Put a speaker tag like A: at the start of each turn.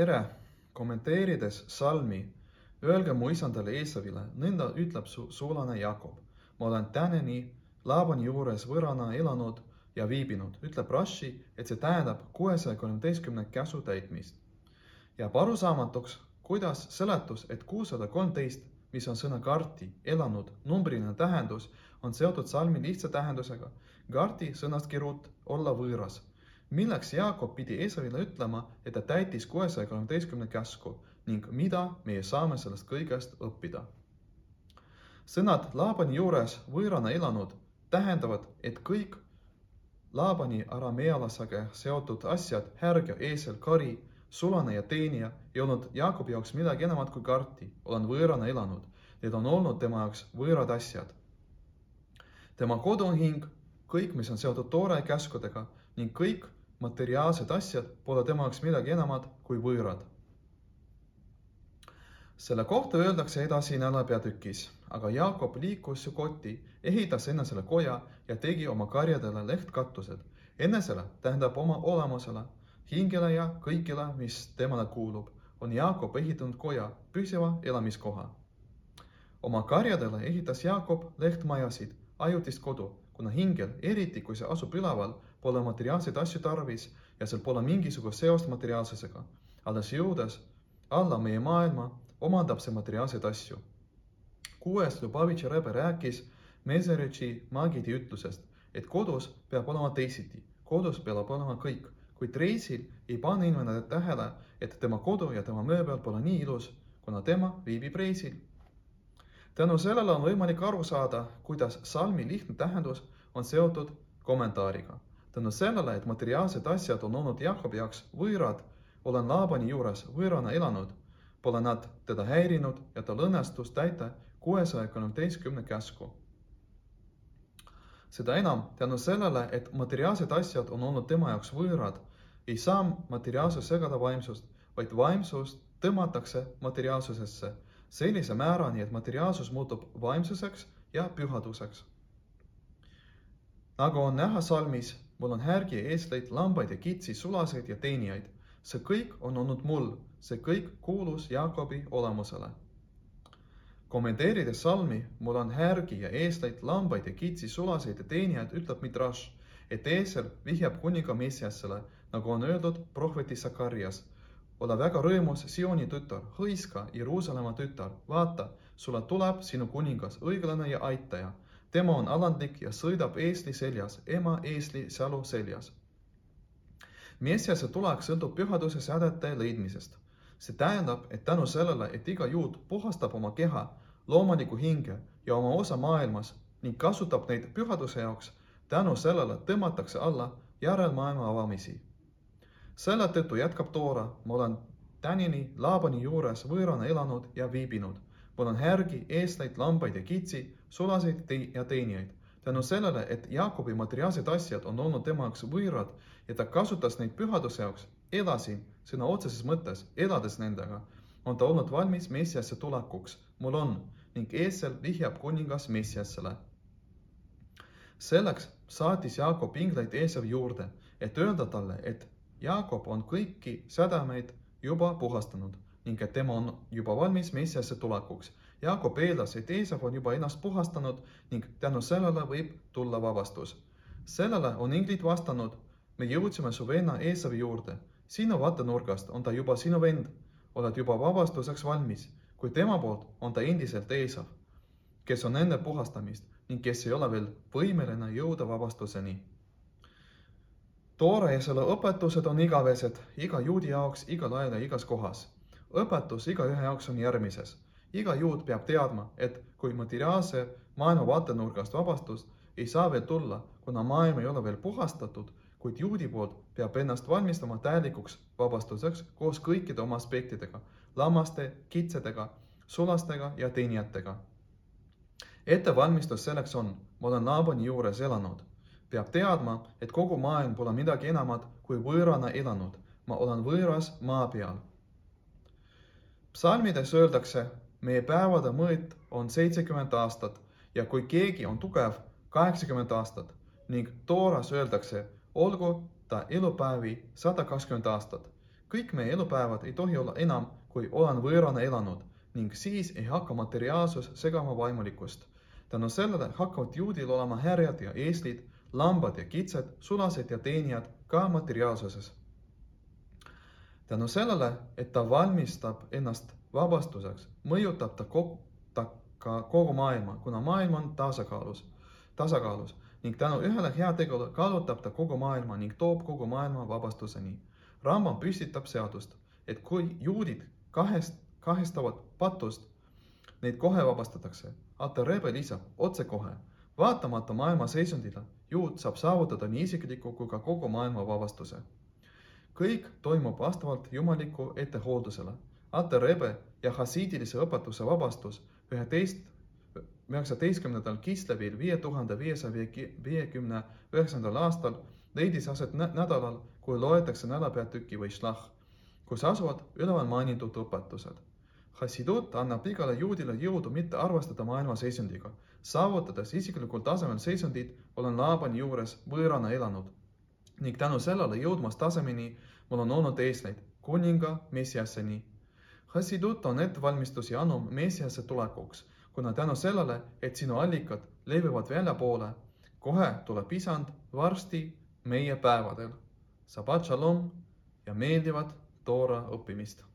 A: tere, kommenteerides salmi Öelge mu isandale Eesavile, nõnda ütleb su sulane Jakob. ma olen tänini Laabani juures võõrana elanud ja viibinud, ütleb Rashi, et see tähendab kuuesaja kolmeteistkümne käsu täitmist. jääb arusaamatuks, kuidas seletus, et kuussada kolmteist, mis on sõna karti, elanud, numbriline tähendus, on seotud salmi lihtsa tähendusega. Garti sõnast kirut olla võõras. Milleks Jaakob pidi Eesavile ütlema, et ta täitis kuuesaja kolmeteistkümne käsku ning mida meie saame sellest kõigest õppida. sõnad Laabani juures võõrana elanud tähendavad, et kõik Laabani aramealasega seotud asjad, härg ja eesel, kari, sulane ja teenija ei olnud Jaakobi jaoks midagi enamat kui karti, olen võõrana elanud. Need on olnud tema jaoks võõrad asjad. tema koduhing, kõik, mis on seotud toore käskudega ning kõik materiaalsed asjad pole tema jaoks midagi enamat kui võõrad selle kohta öeldakse edasi nädala peatükis, aga Jaakob liikus Sukoti, ehitas enne selle koja ja tegi oma karjadele lehtkatused. enne selle tähendab oma olemusele, hingele ja kõigile, mis temale kuulub, on Jaakob ehitanud koja, püsiva elamiskoha. oma karjadele ehitas Jaakob lehtmajasid, ajutist kodu, kuna hingel, eriti kui see asub üleval, pole materiaalseid asju tarvis ja seal pole mingisugust seost materiaalsusega. alles jõudes alla meie maailma omandab see materiaalseid asju. kuues Lubavitši Rebe rääkis Meseritši Magidi ütlusest, et kodus peab olema teisiti, kodus peab olema kõik, kuid reisil ei pane inimene tähele, et tema kodu ja tema mööbel pole nii ilus, kuna tema viibib reisil. tänu sellele on võimalik aru saada, kuidas salmi lihtne tähendus on seotud kommentaariga. Tänu sellele, et materiaalsed asjad on olnud Jakobi jaoks võõrad, olen Laabani juures võõrana elanud pole nad teda häirinud ja tal õnnestus täita kuuesaja kolmeteistkümne käsku. seda enam tänu sellele, et materiaalsed asjad on olnud tema jaoks võõrad, ei saa materiaalsus segada vaimsust, vaid vaimsust tõmmatakse materiaalsusesse sellise määrani, et materiaalsus muutub vaimsuseks ja pühaduseks. nagu on näha salmis, mul on härgi eesleid, lambaid ja kitsi, sulaseid ja teenijaid see kõik on olnud mul, see kõik kuulus Jaakobi olemusele. kommenteerides salmi, mul on härgi ja eestlaid, lambaid ja kitsi, sulaseid ja teenijaid, ütleb Midrash, et eesel vihjab kuninga Messiasele, nagu on öeldud prohveti Sakarias. ole väga rõõmus, Sioni tütar, hõiska, Jeruusalemma tütar, vaata, sulle tuleb sinu kuningas, õiglane ja aitaja. Tema on alandlik ja sõidab eesli seljas, ema eesli sälu seljas Messiase tulek sõltub pühaduse sädete leidmisest. see tähendab, et tänu sellele, et iga juut puhastab oma keha, loomuliku hinge ja oma osa maailmas ning kasutab neid pühaduse jaoks, tänu sellele tõmmatakse alla järelmaailma avamisi. selle tõttu jätkab Toora, ma olen tänini Laabani juures võõrana elanud ja viibinud. Mul on härgi, eestlaid, lambaid ja kitsi, sulaseid ja teenijaid. Tänu sellele, et Jaakobi materiaalsed asjad on olnud tema jaoks võõrad ja ta kasutas neid pühaduse jaoks edasi, sõna otseses mõttes, elades nendega, on ta olnud valmis Messiasse tulekuks, mul on, ning eesel vihjab kuningas Messiassele. selleks saatis Jaakob ingleid Eesavi juurde, et öelda talle, et Jaakob on kõiki sädameid juba puhastanud ning et tema on juba valmis Messiasse tulekuks Jaakob eeldas, et Eesav on juba ennast puhastanud ning tänu sellele võib tulla vabastus. sellele on inglid vastanud, me jõudsime su venna Eesavi juurde, sinu vaatenurgast on ta juba sinu vend, oled juba vabastuseks valmis, kuid tema poolt on ta endiselt Eesav, kes on enne puhastamist ning kes ei ole veel võimeline jõuda vabastuseni. toore ja selle õpetused on igavesed iga juudi jaoks igal ajal ja igas kohas. Õpetus igaühe jaoks on järgmises iga juut peab teadma, et kui materiaalse maailma vaatenurgast vabastust ei saa veel tulla, kuna maailm ei ole veel puhastatud, kuid juudi poolt peab ennast valmistama täielikuks vabastuseks koos kõikide oma aspektidega, lammaste, kitsedega, sulastega ja teenijatega. ettevalmistus selleks on, ma olen Laabani juures elanud. peab teadma, et kogu maailm pole midagi enamat kui võõrana elanud, ma olen võõras maa peal. Psalmides öeldakse meie päevade mõõt on seitsekümmend aastat ja kui keegi on tugev, kaheksakümmend aastat ning tooras öeldakse, olgu ta elupäevi sada kakskümmend aastat. kõik meie elupäevad ei tohi olla enam, kui olen võõrana elanud ning siis ei hakka materiaalsus segama vaimulikkust. tänu sellele hakkavad juudil olema härjad ja eeslid, lambad ja kitsed, sulased ja teenijad ka materiaalsuses. Tänu sellele, et ta valmistab ennast vabastuseks, mõjutab ta ta ka kogu maailma, kuna maailm on tasakaalus, tasakaalus ning tänu ühele heategule kallutab ta kogu maailma ning toob kogu maailma vabastuseni. Rambam püstitab seadust, et kui juudid kahest, kahestavad patust, neid kohe vabastatakse. Alter Rebe lisab otsekohe, vaatamata maailma seisundile, juut saab saavutada nii isikliku kui ka kogu maailma vabastuse. Kõik toimub vastavalt jumaliku ettehooldusele. Alter Rebe ja hasiidilise õpetuse vabastus üheteist üheksateistkümnendal Kislevil viie tuhande viiesaja viiekümne üheksandal aastal leidis aset nädalal, kui loetakse nädalapeatüki või šlah, kus asuvad üleval mainitud õpetused. Hassidut annab igale juudile jõudu mitte arvestada maailma seisundiga. saavutades isiklikul tasemel seisundit, olen Laabani juures võõrana elanud ning tänu sellele jõudmas tasemeni mul on olnud eesleid kuninga Messiaseni. Hassidut on ettevalmistusi anum Messiase tulekuks kuna tänu sellele, et sinu allikad levivad väljapoole, kohe tuleb isand varsti meie päevadel. Shabbat shalom ja meeldivat toora õppimist